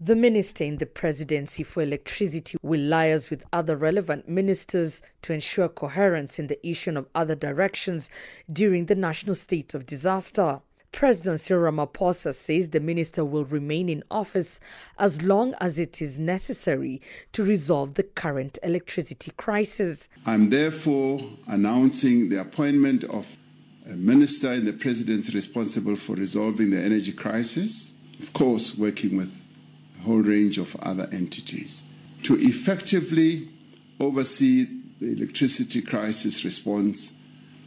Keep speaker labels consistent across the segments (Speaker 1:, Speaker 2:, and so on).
Speaker 1: The minister in the presidency for electricity will liaise with other relevant ministers to ensure coherence in the issue of other directions during the national state of disaster. President Cyril Ramaphosa says the minister will remain in office as long as it is necessary to resolve the current electricity crisis.
Speaker 2: I'm therefore announcing the appointment of a minister in the presidency responsible for resolving the energy crisis, of course, working with whole range of other entities. To effectively oversee the electricity crisis response,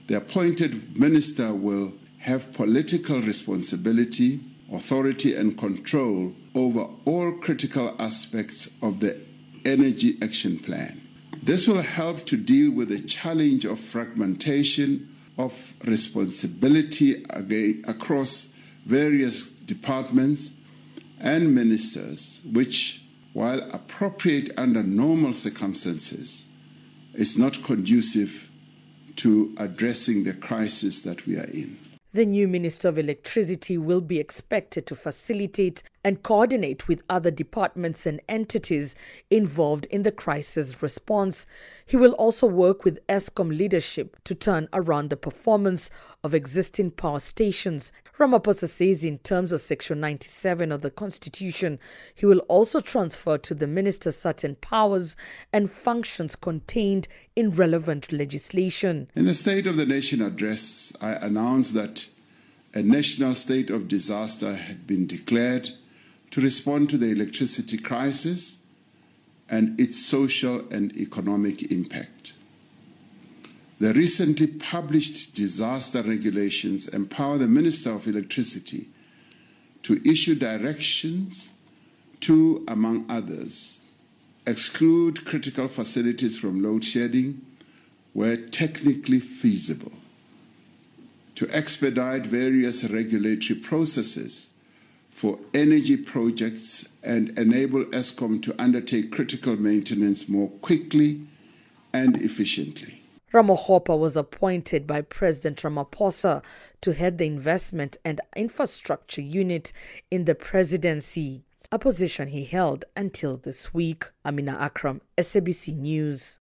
Speaker 2: the appointed minister will have political responsibility, authority, and control over all critical aspects of the Energy Action Plan. This will help to deal with the challenge of fragmentation of responsibility across various departments and ministers, which, while appropriate under normal circumstances, is not conducive to addressing the crisis that we are in.
Speaker 1: The new Minister of Electricity will be expected to facilitate and coordinate with other departments and entities involved in the crisis response. He will also work with Eskom leadership to turn around the performance of existing power stations. Ramaphosa says, in terms of Section 97 of the Constitution, he will also transfer to the minister certain powers and functions contained in relevant legislation.
Speaker 2: In the State of the Nation address, I announced that a national state of disaster had been declared to respond to the electricity crisis and its social and economic impact. The recently published disaster regulations empower the Minister of Electricity to issue directions to, among others, exclude critical facilities from load shedding where technically feasible, to expedite various regulatory processes for energy projects and enable Eskom to undertake critical maintenance more quickly and efficiently.
Speaker 1: Ramohopa was appointed by President Ramaphosa to head the Investment and Infrastructure Unit in the presidency, a position he held until this week. Amina Akram, SABC News.